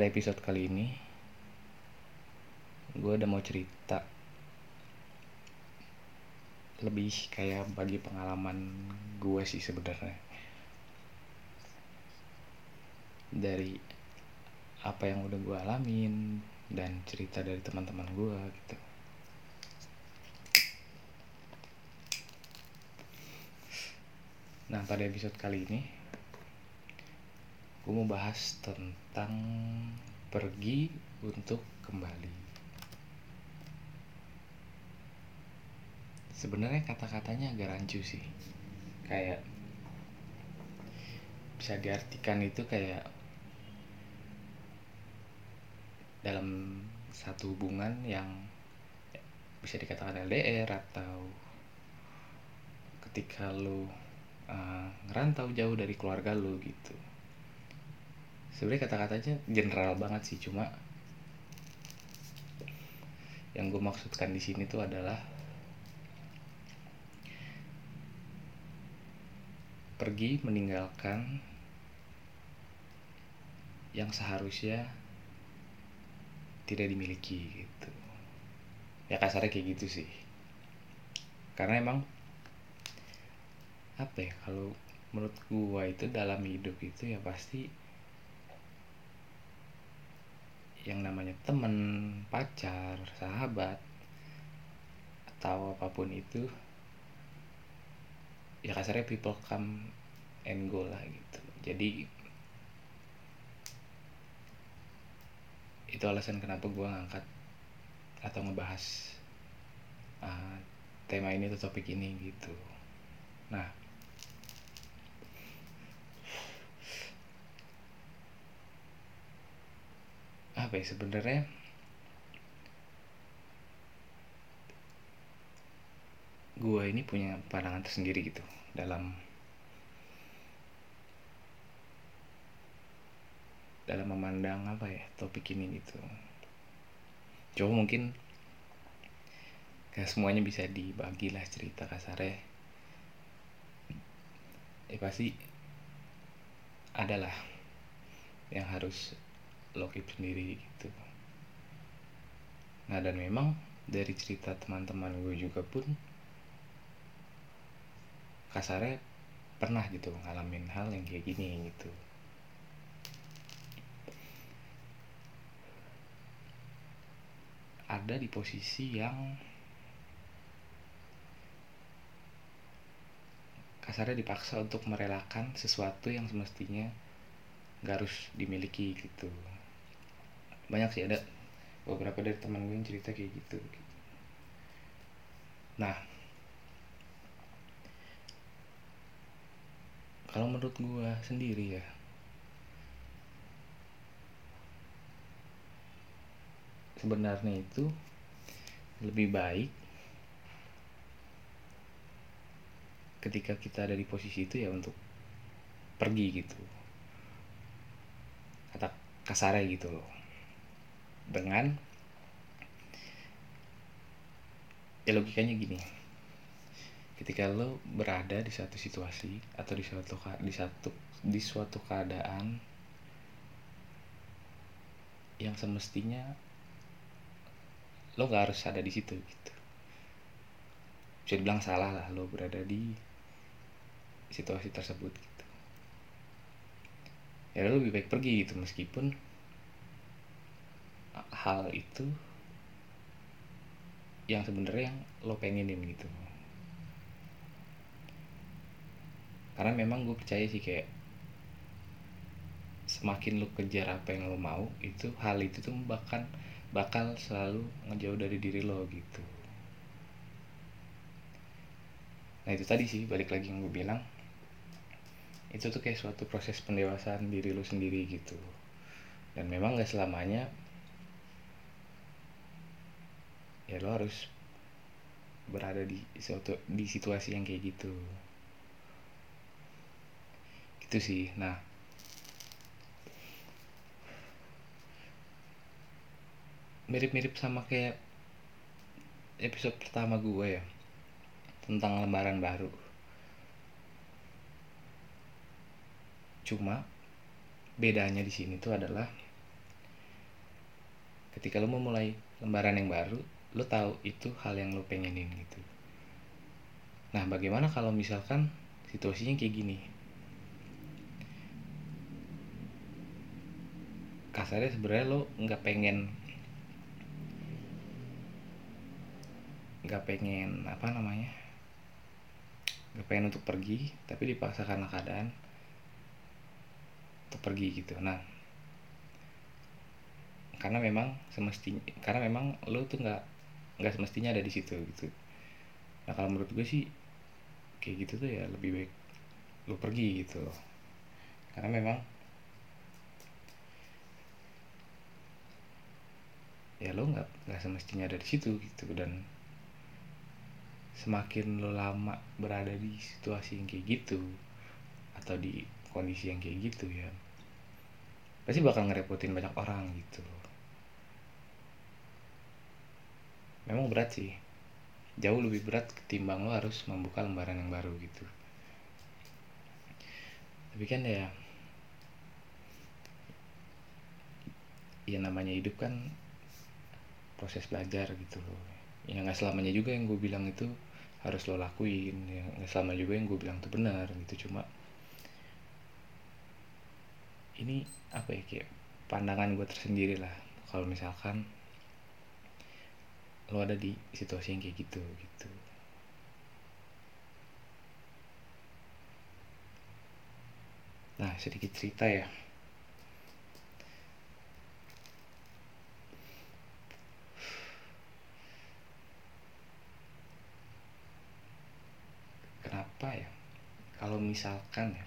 Pada episode kali ini, gue udah mau cerita lebih kayak bagi pengalaman gue sih sebenarnya. Dari apa yang udah gue alamin dan cerita dari teman-teman gue gitu. Nah pada episode kali ini Gue mau bahas tentang Pergi untuk kembali. Sebenarnya kata-katanya agak rancu sih. Kayak Bisa diartikan itu kayak Dalam satu hubungan yang Bisa dikatakan LDR atau Ketika lu uh, ngerantau jauh dari keluarga lu gitu sebenarnya kata-katanya general banget sih cuma yang gue maksudkan di sini tuh adalah pergi meninggalkan yang seharusnya tidak dimiliki gitu. Ya kasarnya kayak gitu sih. Karena emang apa ya kalau menurut gua itu dalam hidup itu ya pasti yang namanya temen pacar sahabat atau apa pun itu ya kasarnya people come and go lah gitu. Jadi itu alasan kenapa gue ngangkat atau ngebahas uh, tema ini atau topik ini gitu. Nah apa ya sebenarnya? Gue ini punya pandangan tersendiri gitu dalam dalam memandang apa ya topik ini gitu. Coba mungkin gak semuanya bisa dibagi lah cerita kasarnya. Ya pasti adalah yang harus lo keep sendiri gitu. Nah dan memang dari cerita teman-teman gue juga pun kasarnya pernah gitu ngalamin hal yang kayak gini gitu. Ada di posisi yang kasarnya dipaksa untuk merelakan sesuatu yang semestinya gak harus dimiliki gitu banyak sih ada beberapa dari teman gue yang cerita kayak gitu. Nah. Kalau menurut gue sendiri ya. Sebenarnya itu lebih baik ketika kita ada di posisi itu ya untuk pergi gitu. Kata kasarnya gitu loh dengan ya logikanya gini. Ketika lo berada di satu situasi atau di suatu di satu di suatu keadaan yang semestinya lo gak harus ada di situ gitu. Bisa dibilang salah lah lo berada di situasi tersebut gitu. Ya lo lebih baik pergi gitu. Meskipun hal itu yang sebenarnya yang lo pengenin gitu. Karena memang gue percaya sih kayak semakin lo kejar apa yang lo mau itu hal itu tuh bahkan bakal selalu ngejauh dari diri lo gitu. Nah itu tadi sih balik lagi yang gue bilang. Itu tuh kayak suatu proses pendewasaan diri lo sendiri gitu. Dan memang gak selamanya ya lo harus berada di suatu di situasi yang kayak gitu. Itu sih. Nah mirip-mirip sama kayak episode pertama gue ya tentang lembaran baru. Cuma bedanya di sini tuh adalah ketika lo memulai lembaran yang baru lo tahu itu hal yang lo pengenin gitu. Nah bagaimana kalau misalkan situasinya kayak gini? Kasarnya sebenarnya lo nggak pengen nggak pengen apa namanya nggak pengen untuk pergi tapi dipaksa karena keadaan untuk pergi gitu. Nah karena memang semestinya karena memang lo tuh nggak nggak semestinya ada di situ gitu. Nah kalau menurut gue sih kayak gitu tuh ya lebih baik lo pergi gitu. Loh karena memang ya lo nggak nggak semestinya ada di situ gitu. Dan semakin lo lama berada di situasi yang kayak gitu atau di kondisi yang kayak gitu ya pasti bakal ngerepotin banyak orang gitu memang berat sih. Jauh lebih berat ketimbang lo harus membuka lembaran yang baru gitu. Tapi kan ya ya namanya hidup kan proses belajar gitu loh. Ya nggak selamanya juga yang gue bilang itu harus lo lakuin. Ya nggak selama juga yang gue bilang itu benar gitu. Cuma ini apa ya kayak pandangan gue tersendiri lah. Kalau misalkan lo ada di situasi yang kayak gitu gitu. Nah sedikit cerita ya. Kenapa ya? Kalau misalkan ya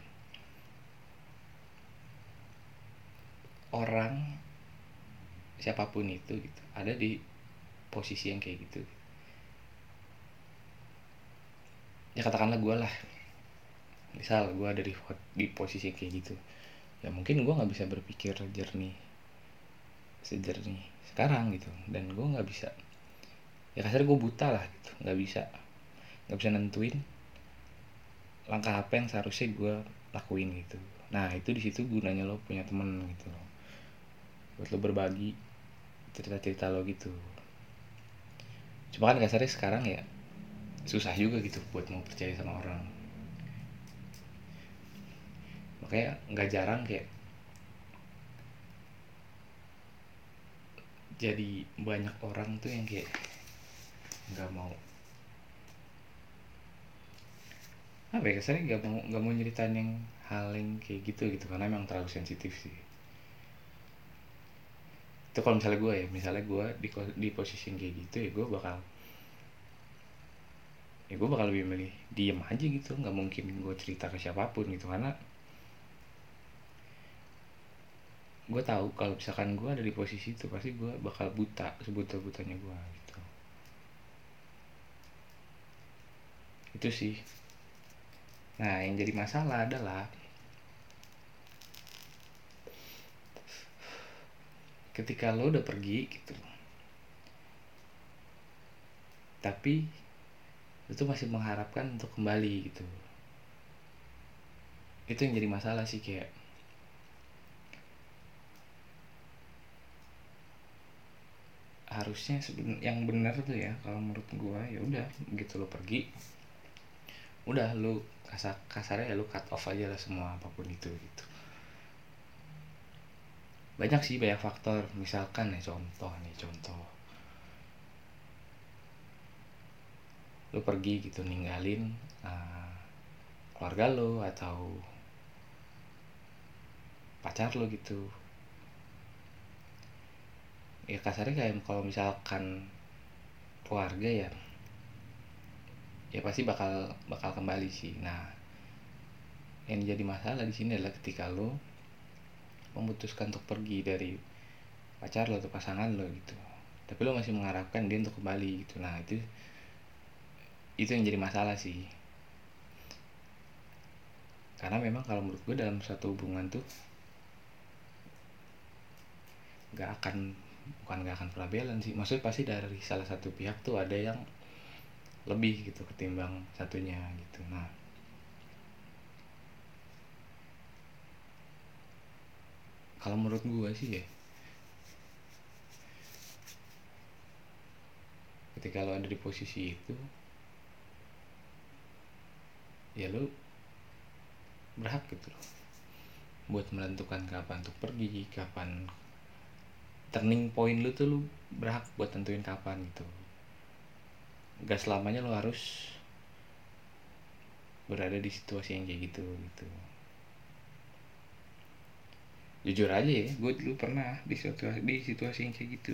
orang siapa pun itu gitu ada di posisi yang kayak gitu. Ya katakanlah gue lah. Misal gue ada di di posisi kayak gitu. Ya mungkin gue nggak bisa berpikir jernih sejernih sekarang gitu. Dan gue nggak bisa ya kasar gue buta lah gitu. Nggak bisa nggak bisa nentuin langkah apa yang seharusnya gue lakuin gitu. Nah itu di situ gunanya lo punya temen gitu buat lo berbagi cerita-cerita lo gitu cuma kan kasarnya sekarang ya susah juga gitu buat mau percaya sama orang. Makanya nggak jarang kayak jadi banyak orang tuh yang kayak nggak mau. Apa ya kasarnya nggak mau nggak mau nyeritain yang hal yang kayak gitu gitu karena emang terlalu sensitif sih itu kalau misalnya gue ya misalnya gue di di posisi yang kayak gitu ya gue bakal ya gue bakal lebih milih diem aja gitu. Nggak mungkin gue cerita ke siapa pun gitu karena gue tahu kalau misalkan gue ada di posisi itu pasti gue bakal buta sebuta butanya gue gitu. Itu sih. Nah yang jadi masalah adalah ketika lo udah pergi gitu. Tapi itu masih mengharapkan untuk kembali gitu. Itu yang jadi masalah sih kayak harusnya yang benar tuh ya kalau menurut gua ya udah gitu lo pergi udah lo kasar kasarnya ya lo cut off aja lah semua apa pun itu gitu banyak sih banyak faktor. Misalkan nih contoh nih contoh. Lo pergi gitu ninggalin uh, keluarga lo atau pacar lo gitu. Ya kasarnya kayak kalau misalkan keluarga ya ya pasti bakal bakal kembali sih. Nah yang jadi masalah di sini adalah ketika lo memutuskan untuk pergi dari pacar lo atau pasangan lo gitu. Tapi lo masih mengharapkan dia untuk kembali gitu. Nah itu itu yang jadi masalah sih. Karena memang kalau menurut gue dalam satu hubungan tuh gak akan bukan gak akan pernah sih. Maksudnya pasti dari salah satu pihak tuh ada yang lebih gitu ketimbang satunya gitu. Nah kalau menurut gue sih ya ketika lo ada di posisi itu ya lo berhak gitu loh buat menentukan kapan untuk pergi kapan turning point lu tuh lu berhak buat tentuin kapan gitu. Gak selamanya lo harus berada di situasi yang kayak gitu gitu jujur aja ya gue dulu pernah di situasi di situasi yang kayak gitu.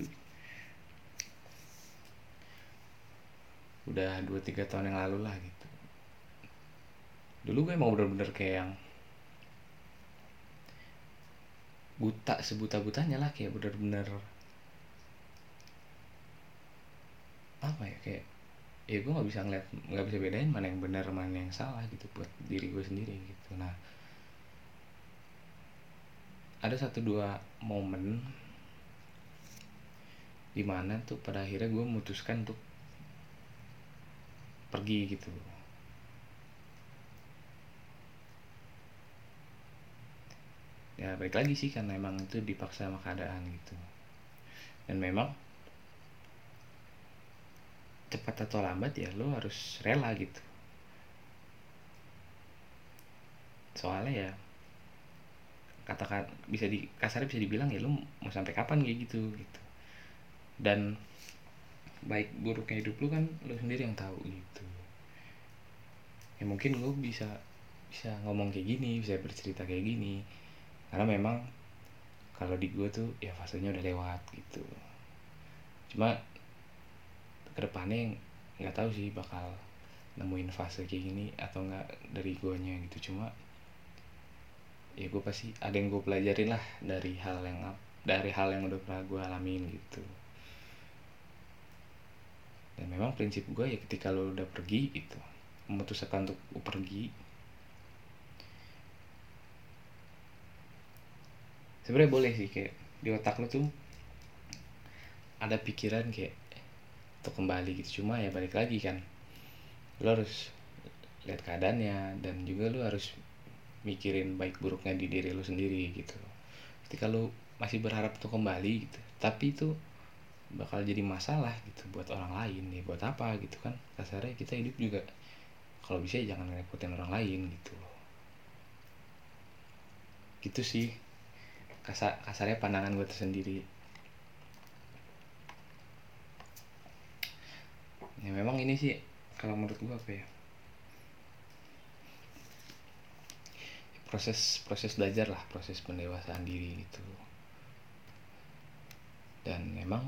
Udah dua tiga tahun yang lalu lah gitu. Dulu gue emang bener-bener kayak yang buta sebuta butanya lah kayak bener-bener apa ya kayak ya gue nggak bisa ngeliat nggak bisa bedain mana yang benar mana yang salah gitu buat diri gue sendiri gitu. Nah ada satu dua momen di mana tuh pada akhirnya gue memutuskan untuk pergi gitu. Ya balik lagi sih karena emang itu dipaksa sama keadaan gitu. Dan memang cepat atau lambat ya lo harus rela gitu. Soalnya ya katakan bisa di kasarnya bisa dibilang ya lu mau sampai kapan? kayak gitu gitu. Dan baik buruknya hidup lu kan lu sendiri yang tahu gitu. Ya mungkin gue bisa bisa ngomong kayak gini bisa bercerita kayak gini. Karena memang kalau di gue tuh ya fasenya udah lewat gitu. Cuma ke depannya nggak tahu sih bakal nemuin fase kayak gini atau enggak dari guanya gitu. Cuma ya gue pasti ada yang gue pelajarin lah dari hal yang dari hal yang udah pernah gue alamin gitu. Dan memang prinsip gue ya ketika lo udah pergi itu memutuskan untuk pergi. Sebenarnya boleh sih kayak di otak lo tuh ada pikiran kayak untuk kembali gitu. Cuma ya balik lagi kan lo harus lihat keadaannya dan juga lo harus mikirin baik buruknya di diri lu sendiri gitu. Ketika lu masih berharap tuh kembali gitu tapi itu bakal jadi masalah gitu buat orang lain ya buat apa gitu kan. Kasarnya kita hidup juga kalau bisa jangan ngerepotin orang lain gitu. Gitu sih kasar kasarnya pandangan gue tersendiri. Ya memang ini sih kalau menurut gue apa ya proses proses belajar lah proses pendewasaan diri gitu. Dan memang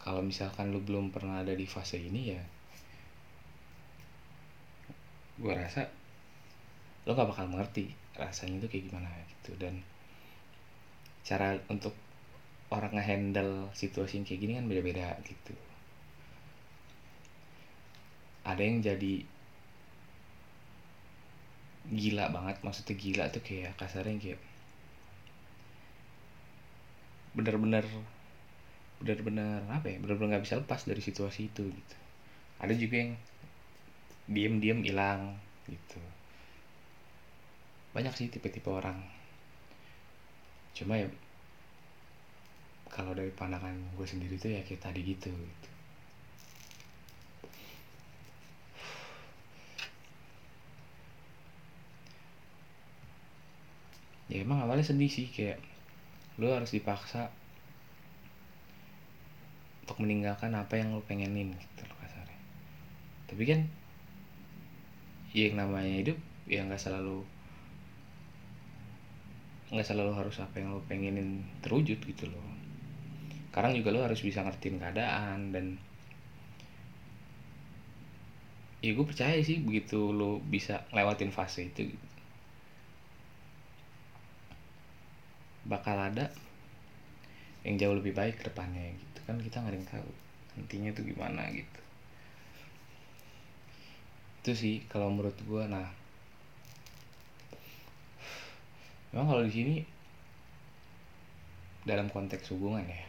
kalau misalkan lu belum pernah ada di fase ini ya gue rasa lo gak bakal mengerti rasanya itu kayak gimana gitu. Dan cara untuk orang ngehandle situasi kayak gini kan beda-beda gitu. Ada yang jadi gila banget maksudnya gila tuh kayak kasarnya kayak bener-bener bener-bener apa ya bener-bener nggak bisa lepas dari situasi itu gitu. Ada juga yang diem-diem hilang gitu. Banyak sih tipe-tipe orang. Cuma ya kalau dari pandangan gue sendiri tuh ya kayak tadi gitu gitu ya emang awalnya sedih sih kayak lo harus dipaksa untuk meninggalkan apa yang lo pengenin gitu loh kasarnya tapi kan ya yang namanya hidup ya nggak selalu nggak selalu harus apa yang lo pengenin terwujud gitu loh sekarang juga lo harus bisa ngertiin keadaan dan ya gue percaya sih begitu lo bisa lewatin fase itu gitu. Bakal ada yang jauh lebih baik ke depannya gitu. Kan kita nggak ada yang tahu nantinya tuh gimana gitu. Itu sih kalau menurut gue nah memang kalau di sini dalam konteks hubungan ya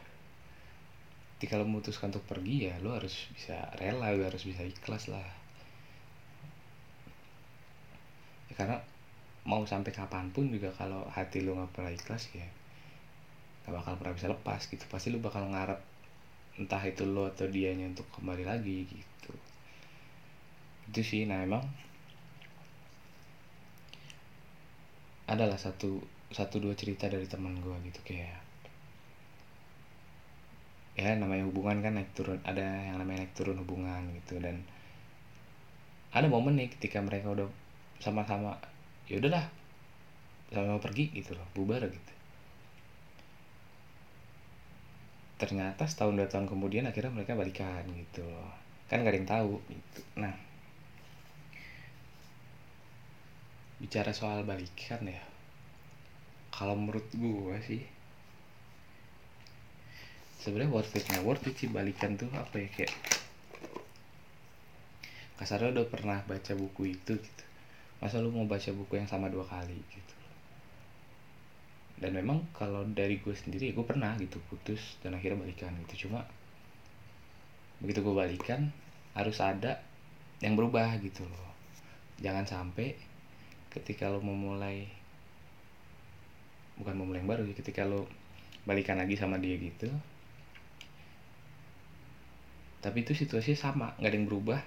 ketika lo memutuskan untuk pergi ya lo harus bisa rela lo harus bisa ikhlas lah. Ya, karena mau sampai kapan pun juga kalau hati lu nggak pernah ikhlas ya gak bakal pernah bisa lepas gitu. Pasti lu bakal ngarep entah itu lo atau dianya untuk kembali lagi gitu. Itu sih nah emang adalah satu satu dua cerita dari teman gue gitu kayak ya namanya hubungan kan naik turun ada yang namanya naik turun hubungan gitu. Dan ada momen nih ketika mereka udah sama-sama ya udahlah sama-sama pergi gitu loh bubar gitu. Ternyata setahun dua tahun kemudian akhirnya mereka balikan gitu loh. Kan gak ada yang tahu gitu. Nah bicara soal balikan ya kalau menurut gue sih sebenarnya worth it nggak worth it sih balikan tuh apa ya kayak kasarnya udah pernah baca buku itu gitu masa lu mau baca buku yang sama dua kali gitu. Dan memang kalau dari gue sendiri ya gue pernah gitu putus dan akhirnya balikan gitu. Cuma begitu gue balikan harus ada yang berubah gitu loh. Jangan sampai ketika lo memulai bukan memulai yang baru sih ketika lo balikan lagi sama dia gitu tapi itu situasi sama nggak ada yang berubah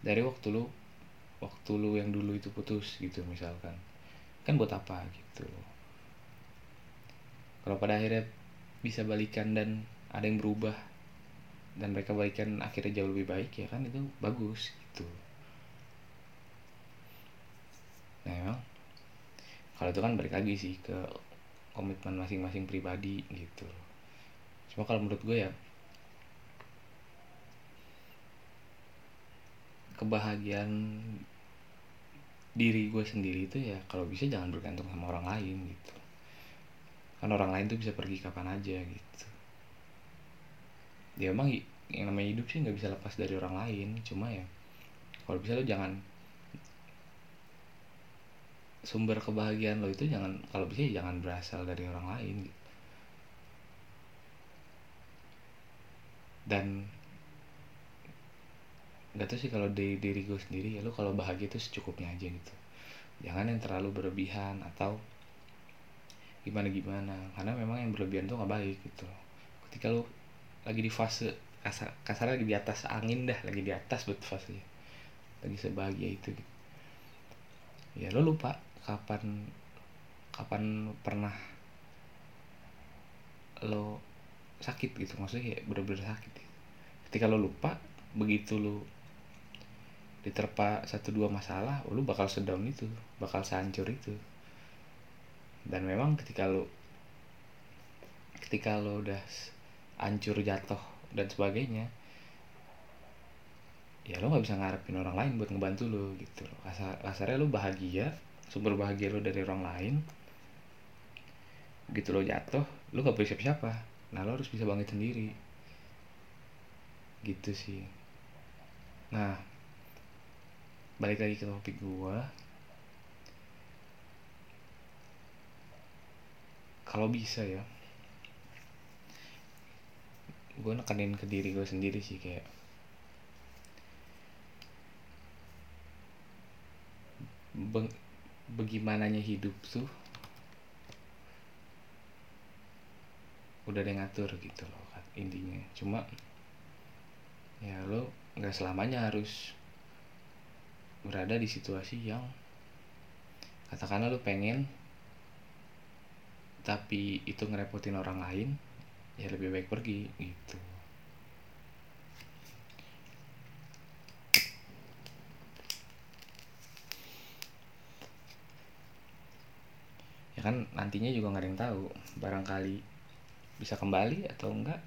dari waktu lo waktu lo yang dulu itu putus gitu misalkan. Kan buat apa gitu? Kalau pada akhirnya bisa balikan dan ada yang berubah dan mereka balikan akhirnya jauh lebih baik ya kan itu bagus gitu. Nah emang kalau itu kan balik lagi sih ke komitmen masing-masing pribadi gitu. Cuma kalau menurut gue ya kebahagiaan diri gue sendiri itu ya kalau bisa jangan bergantung sama orang lain gitu kan orang lain tuh bisa pergi kapan aja gitu ya emang yang namanya hidup sih nggak bisa lepas dari orang lain cuma ya kalau bisa lo jangan sumber kebahagiaan lo itu jangan kalau bisa ya jangan berasal dari orang lain gitu. dan nggak tahu sih kalau dari diri gue sendiri ya lo kalau bahagia itu secukupnya aja gitu. Jangan yang terlalu berlebihan atau gimana gimana karena memang yang berlebihan tuh nggak baik gitu. Ketika lu lagi di fase kasar kasar lagi di atas angin dah lagi di atas betul fasenya lagi sebahagia itu gitu. ya lo lupa kapan kapan pernah lo sakit gitu. Maksudnya kayak bener-bener sakit gitu. ketika lo lupa begitu lo diterpa satu dua masalah lo bakal sedown itu bakal sehancur itu. Dan memang ketika lo ketika lo udah hancur jatuh dan sebagainya ya lo nggak bisa ngarepin orang lain buat ngebantu lo gitu Kasar, kasarnya lo bahagia sumber bahagia lo dari orang lain gitu lo jatuh lo gak punya siapa-siapa. Nah lo harus bisa bangkit sendiri. Gitu sih. Nah balik lagi ke topik gua. Kalau bisa ya gue nekenin ke diri gue sendiri sih kayak Be bagaimananya hidup tuh udah ada yang ngatur gitu loh intinya. Cuma ya lo nggak selamanya harus berada di situasi yang katakanlah lo pengen tapi itu ngerepotin orang lain ya lebih baik pergi gitu. Ya kan nantinya juga nggak ada yang tahu barangkali bisa kembali atau enggak.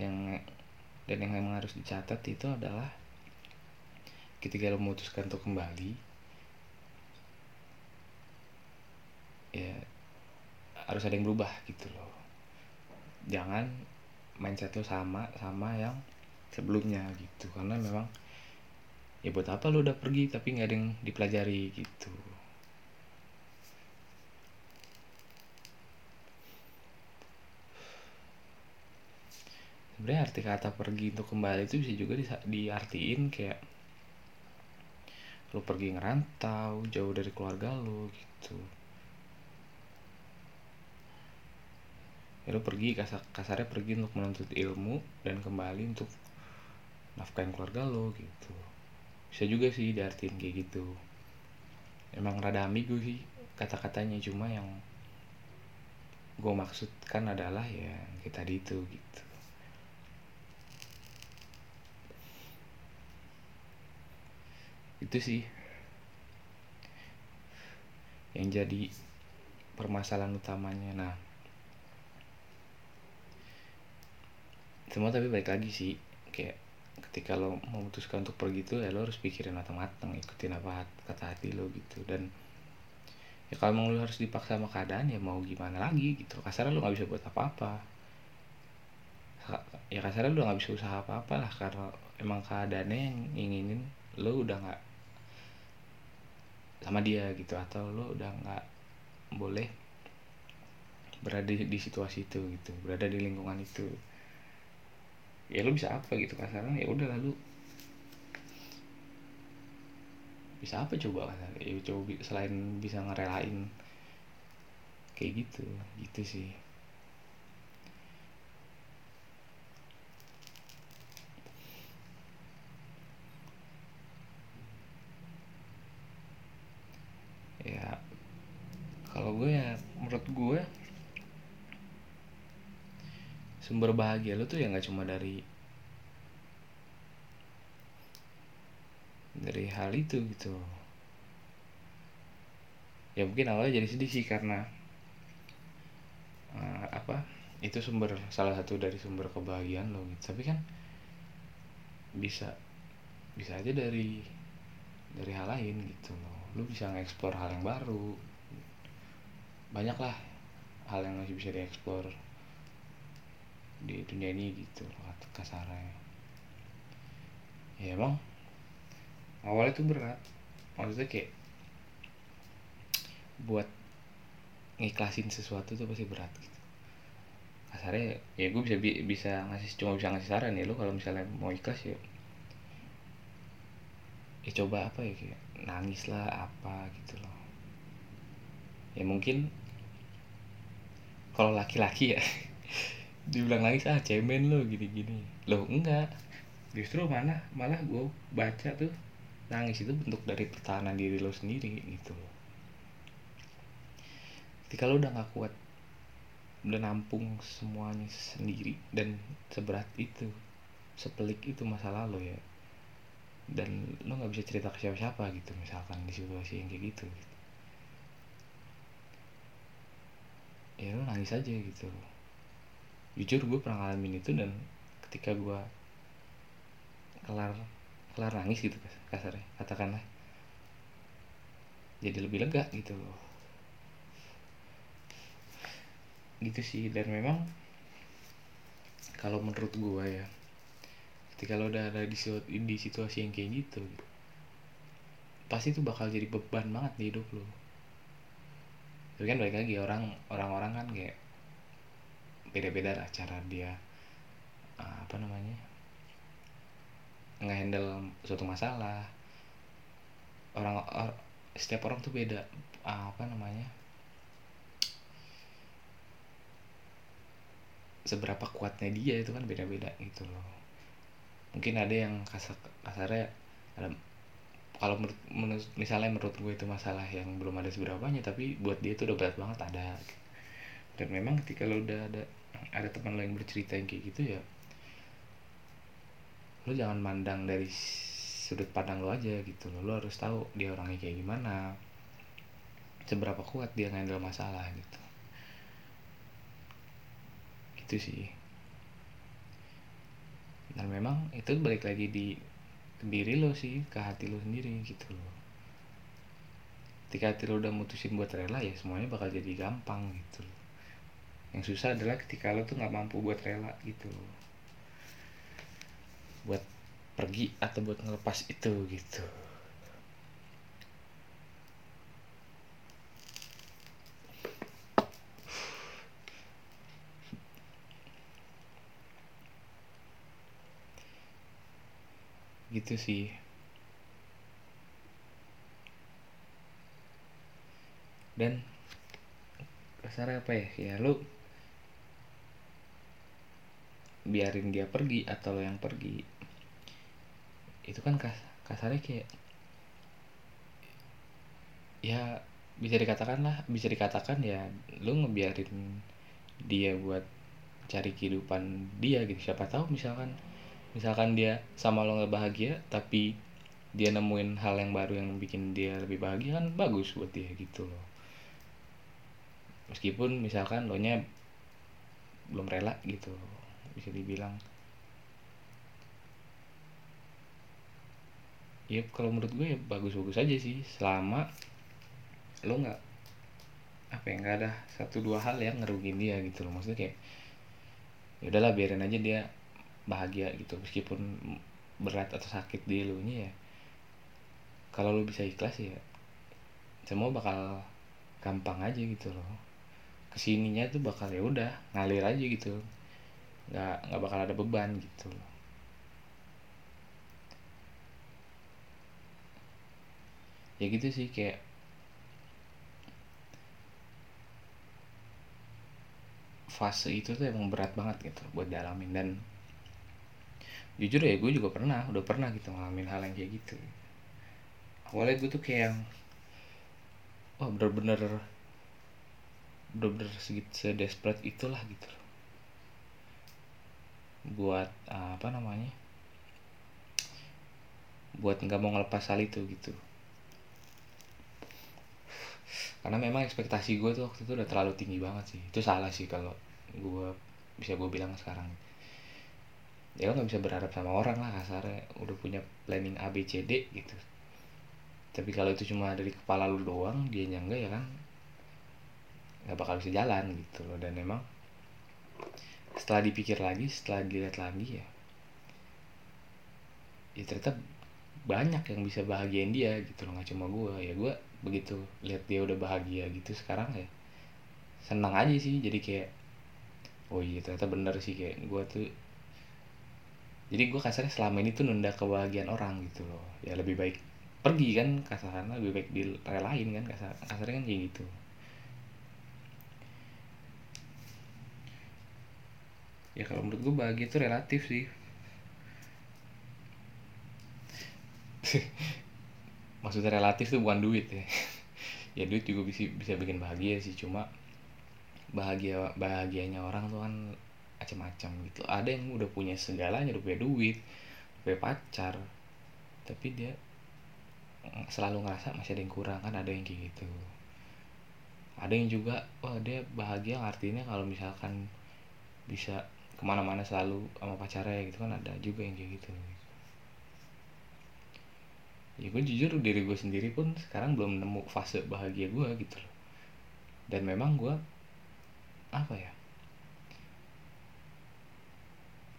Yang dan yang memang harus dicatat itu adalah ketika lo memutuskan untuk kembali ya harus ada yang berubah gitu loh. Jangan mindset lo sama sama yang sebelumnya gitu. Karena memang ya buat apa lo udah pergi tapi nggak ada yang dipelajari gitu. Sebenarnya arti kata pergi untuk kembali itu bisa juga diartiin kayak lo pergi ngerantau jauh dari keluarga lo gitu. Ya lo pergi kasar kasarnya pergi untuk menuntut ilmu dan kembali untuk nafkahin keluarga lo gitu. Bisa juga sih diartin kayak gitu. Emang rada ambigu sih kata-katanya cuma yang gue maksudkan adalah ya kita di itu gitu itu sih. Yang jadi permasalahan utamanya. Nah. Semua tapi baik lagi sih. Kayak ketika lo memutuskan untuk pergi tuh ya lo harus pikirin matang-matang ikutin apa kata hati lo gitu. Dan ya kalau emang lo harus dipaksa sama keadaan ya mau gimana lagi gitu. Kasarnya lo nggak bisa buat apa-apa. Ya kasarnya lo nggak bisa usaha apa-apa lah karena emang keadaannya yang inginin lo udah nggak sama dia gitu atau lo udah nggak boleh berada di, situasi itu gitu berada di lingkungan itu. Ya lu bisa apa gitu kasarnya ya udah lalu. Bisa apa coba kan ya coba selain bisa ngerelain kayak gitu gitu sih ya kalau gue ya menurut gue sumber bahagia lu tuh ya nggak cuma dari dari hal itu gitu. Ya mungkin awalnya jadi sedih sih karena uh, apa itu sumber salah satu dari sumber kebahagiaan lo gitu. Tapi kan bisa bisa aja dari dari hal lain gitu. Loh lu bisa ngeksplor hal yang baru banyak lah hal yang masih bisa dieksplor di dunia ini gitu kasarnya ya emang awalnya tuh berat. Maksudnya kayak buat ngiklasin sesuatu tuh pasti berat gitu. Kasarnya ya gue bisa bisa ngasih cuma bisa ngasih saran ya lo kalau misalnya mau ikhlas ya ya coba apa ya kayak nangis lah apa gitu loh ya mungkin kalau laki-laki ya dibilang lagi ah cemen lo gini-gini. Lo enggak. Justru mana malah gue baca tuh nangis itu bentuk dari pertahanan diri lo sendiri gitu loh. Lo udah gak kuat udah nampung semuanya sendiri dan seberat itu sepelik itu masa lalu ya dan lo nggak bisa cerita ke siapa-siapa gitu misalkan di situasi yang kayak gitu, gitu. Ya lo nangis aja gitu. Jujur gue pernah ngalamin itu dan ketika gue kelar kelar nangis gitu kasarnya katakanlah. Jadi lebih lega gitu loh. Gitu sih dan memang kalau menurut gue ya ketika lo udah ada di, di situasi yang kayak gitu pasti itu bakal jadi beban banget di hidup lo tapi kan balik lagi orang orang-orang kan kayak beda-beda lah cara dia uh, apa namanya ngehandle suatu masalah. Orang or, setiap orang tuh beda uh, apa namanya seberapa kuatnya dia itu kan beda-beda gitu loh. Mungkin ada yang kasar kasarnya ada kalau menurut, menurut misalnya menurut gue itu masalah yang belum ada seberapanya tapi buat dia itu udah berat banget ada. Dan memang ketika lo udah ada ada teman lo yang bercerita yang kayak gitu ya lo jangan mandang dari sudut pandang lo aja gitu lo harus tahu dia orangnya kayak gimana seberapa kuat dia ngendal masalah gitu. Gitu sih. Dan memang itu balik lagi di diri lo sih ke hati lo sendiri gitu loh. Ketika hati lo udah mutusin buat rela ya semuanya bakal jadi gampang gitu loh. Yang susah adalah ketika lo tuh nggak mampu buat rela gitu buat pergi atau buat ngelepas itu gitu gitu sih. Dan kasar apa ya? Ya lu biarin dia pergi atau lo yang pergi itu kan kas kasarnya kayak ya bisa dikatakan lah bisa dikatakan ya lu ngebiarin dia buat cari kehidupan dia gitu. Siapa tahu misalkan misalkan dia sama lo nggak bahagia tapi dia nemuin hal yang baru yang bikin dia lebih bahagia kan bagus buat dia gitu loh. Meskipun misalkan lo nya belum rela gitu bisa dibilang. Ya kalau menurut gue ya bagus-bagus aja sih selama lo nggak apa ya nggak ada satu dua hal yang ngerugin dia gitu loh. Maksudnya kayak ya udahlah biarin aja dia bahagia gitu meskipun berat atau sakit di lu nya ya. Kalau lu bisa ikhlas ya semua bakal gampang aja gitu loh. Ke sininya tuh bakal ya udah ngalir aja gitu. Nggak nggak bakal ada beban gitu loh. Ya gitu sih kayak fase itu tuh emang berat banget gitu buat dialamin dan jujur ya gue juga pernah udah pernah gitu ngalamin hal yang kayak gitu. Awalnya gue tuh kayak yang wah bener-bener bener-bener segitu sedesperate itulah gitu. Buat uh, apa namanya buat nggak mau ngelepas hal itu gitu. Karena memang ekspektasi gue tuh waktu itu udah terlalu tinggi banget sih. Itu salah sih kalau gue bisa gue bilang sekarang ya nggak bisa berharap sama orang lah kasarnya udah punya planning A B C D gitu. Tapi kalau itu cuma dari kepala lu doang dia nyangga ya kan nggak bakal bisa jalan gitu loh. Dan memang setelah dipikir lagi setelah dilihat lagi ya ya ternyata banyak yang bisa bahagiain dia gitu loh nggak cuma gue ya gue begitu lihat dia udah bahagia gitu sekarang ya senang aja sih. Jadi kayak oh iya ternyata bener sih kayak gue tuh jadi gue kasarnya selama ini tuh nunda kebahagiaan orang gitu loh. Ya lebih baik pergi kan kasarnya lebih baik direlain kan kasar kasarnya kan kayak gitu. Ya kalau menurut gue bahagia itu relatif sih. Maksudnya relatif tuh bukan duit ya. Ya duit juga bisa bisa bikin bahagia sih cuma bahagia bahagianya orang tuh kan macam-macam gitu. Ada yang udah punya segalanya udah punya duit udah punya pacar tapi dia selalu ngerasa masih ada yang kurang kan ada yang kayak gitu. Ada yang juga wah dia bahagia artinya kalau misalkan bisa ke mana-mana selalu sama pacarnya gitu kan ada juga yang kayak gitu. Ya gue jujur diri gue sendiri pun sekarang belum nemu fase bahagia gue gitu loh. Dan memang gue apa ya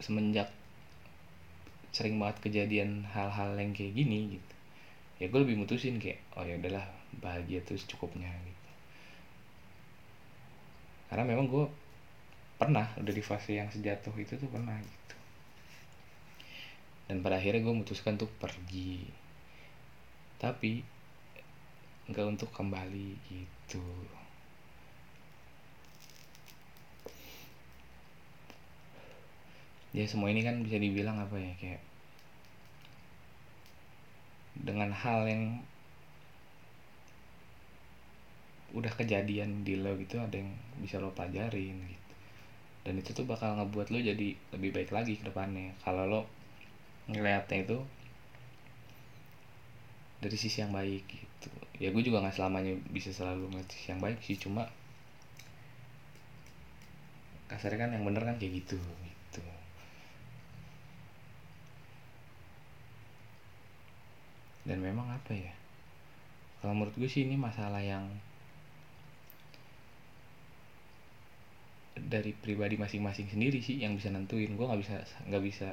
semenjak sering banget kejadian hal-hal yang kayak gini gitu ya gue lebih mutusin kayak oh ya udahlah bahagia tuh cukupnya gitu. Karena memang gue pernah udah di fase yang sejatuh itu tuh pernah gitu. Dan pada akhirnya gue memutuskan untuk pergi. Tapi nggak untuk kembali gitu ya semua ini kan bisa dibilang apa ya kayak dengan hal yang udah kejadian di lo gitu ada yang bisa lo pelajarin gitu. Dan itu tuh bakal ngebuat lo jadi lebih baik lagi ke depannya. Kalau lo ngeliatnya itu dari sisi yang baik gitu. Ya gue juga nggak selamanya bisa selalu ngeliat sisi yang baik sih cuma kasarnya kan yang bener kan kayak gitu gitu dan memang apa ya kalau menurut gue sih ini masalah yang dari pribadi masing-masing sendiri sih yang bisa nentuin. Gue nggak bisa nggak bisa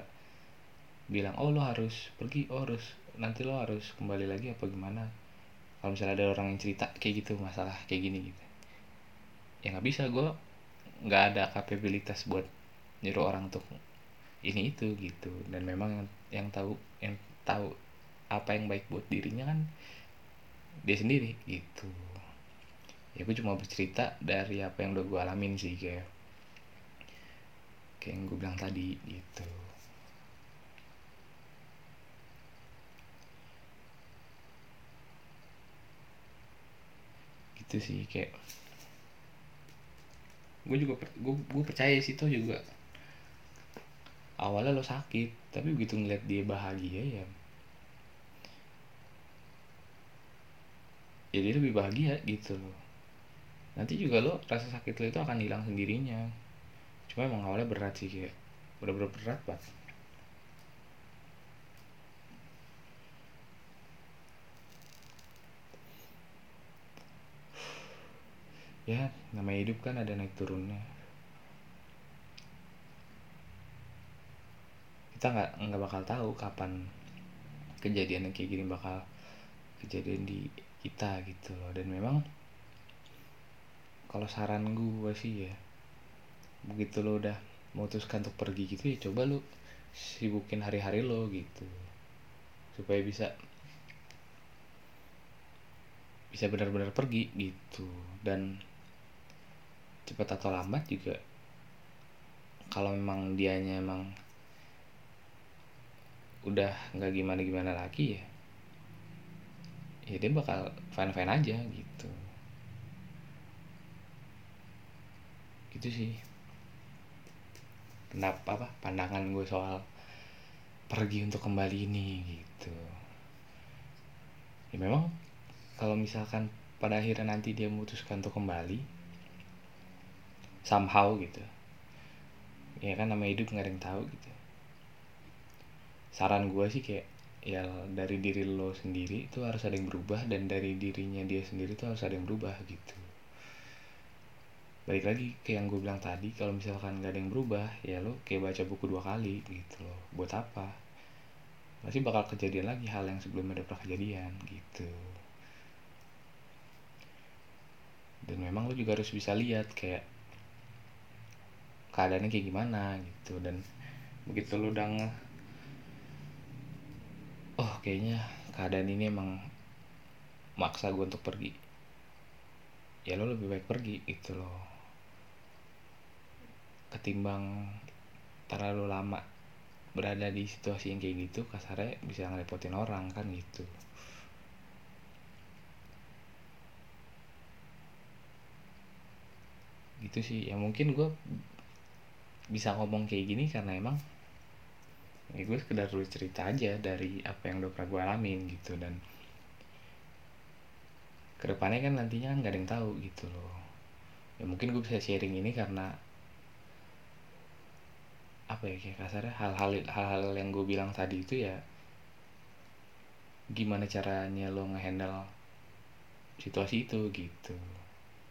bilang oh lo harus pergi oh harus nanti lo harus kembali lagi apa gimana. Kalau misalnya ada orang yang cerita kayak gitu masalah kayak gini gitu ya nggak bisa. Gue nggak ada kapabilitas buat nyuruh orang untuk ini itu gitu. Dan memang yang yang tahu yang tahu apa yang baik buat dirinya kan dia sendiri gitu. Ya gue cuma bercerita dari apa yang udah gue alamin sih kayak kayak yang gue bilang tadi gitu. Gitu sih kayak gue juga gue gue percaya sih tuh juga. Awalnya lo sakit tapi begitu ngeliat dia bahagia ya jadi lebih bahagia gitu. Nanti juga lo rasa sakit lo itu akan hilang sendirinya. Cuma emang awalnya berat sih kayak bener-bener berat banget. Ya namanya hidup kan ada naik turunnya. Kita nggak nggak bakal tahu kapan kejadian kayak gini bakal kejadian di kita gitu loh. Dan memang kalau saran gue sih ya begitu lo udah memutuskan untuk pergi gitu ya coba lo sibukin hari-hari lo gitu. Supaya bisa bisa benar-benar pergi gitu. Dan cepat atau lambat juga kalau memang dianya emang udah nggak gimana gimana lagi ya ya dia bakal fine fine aja gitu. Gitu sih. Pendap apa pandangan gue soal pergi untuk kembali ini gitu. Ya memang kalau misalkan pada akhirnya nanti dia memutuskan untuk kembali somehow gitu. Ya kan nama hidup nggak ada yang tahu gitu. Saran gue sih kayak ya dari diri lo sendiri itu harus ada yang berubah dan dari dirinya dia sendiri itu harus ada yang berubah gitu. Balik lagi kayak yang gue bilang tadi kalau misalkan nggak ada yang berubah ya lo kayak baca buku dua kali gitu loh. Buat apa? Pasti bakal kejadian lagi hal yang sebelumnya ada pernah kejadian gitu. Dan memang lo juga harus bisa lihat kayak keadaannya kayak gimana gitu. Dan begitu lu udah oh kayaknya keadaan ini emang maksa gue untuk pergi. Ya lo lebih baik pergi gitu loh. Ketimbang terlalu lama berada di situasi yang kayak gitu kasarnya bisa ngerepotin orang kan gitu. Gitu sih. Ya mungkin gue bisa ngomong kayak gini karena emang ya gue sekedar tulis cerita aja dari apa yang udah pernah gue alamin gitu. Dan ke depannya kan nantinya kan gak ada yang tahu gitu loh. Ya mungkin gue bisa sharing ini karena apa ya kayak kasarnya hal-hal hal-hal yang gue bilang tadi itu ya gimana caranya lo ngehandle situasi itu gitu.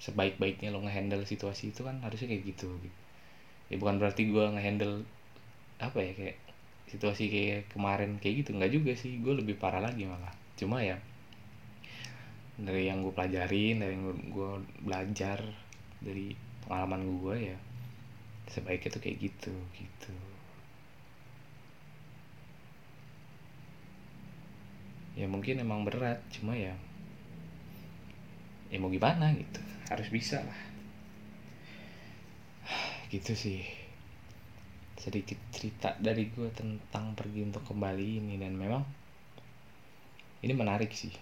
Sebaik-baiknya lo ngehandle situasi itu kan harusnya kayak gitu gitu. Ya bukan berarti gue ngehandle apa ya kayak situasi kayak kemarin kayak gitu nggak juga sih gue lebih parah lagi malah. Cuma ya dari yang gue pelajarin dari yang gue belajar dari pengalaman gue ya sebaiknya tuh kayak gitu gitu. Ya mungkin emang berat cuma ya ya mau gimana gitu harus bisa lah. Gitu sih sedikit cerita dari gue tentang pergi untuk kembali ini. Dan memang ini menarik sih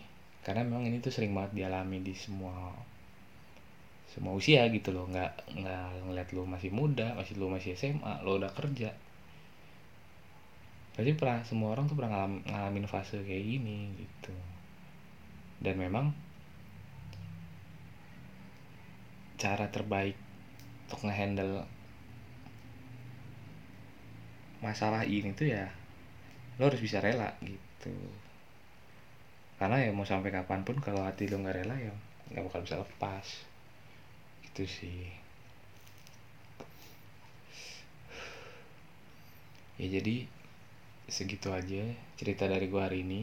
karena memang ini tuh sering banget dialami di semua semua usia gitu loh. Nggak nggak ngeliat lo masih muda masih lo masih SMA lo udah kerja. Pasti pernah semua orang tuh pernah ngalam, ngalamin fase kayak gini gitu. Dan memang cara terbaik untuk ngehandle masalah ini tuh ya lo harus bisa rela gitu. Karena ya mau sampai kapan pun kalau hati lo nggak rela ya nggak bakal bisa lepas. Gitu sih. Ya jadi segitu aja cerita dari gua hari ini.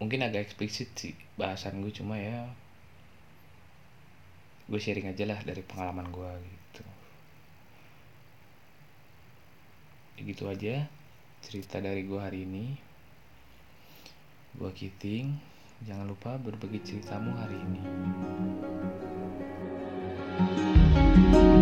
Mungkin agak eksplisit sih bahasan gue cuma ya gue sharing aja lah dari pengalaman gue gitu ya gitu aja cerita dari gue hari ini gue Kiting Jangan lupa berbagi ceritamu hari ini. Now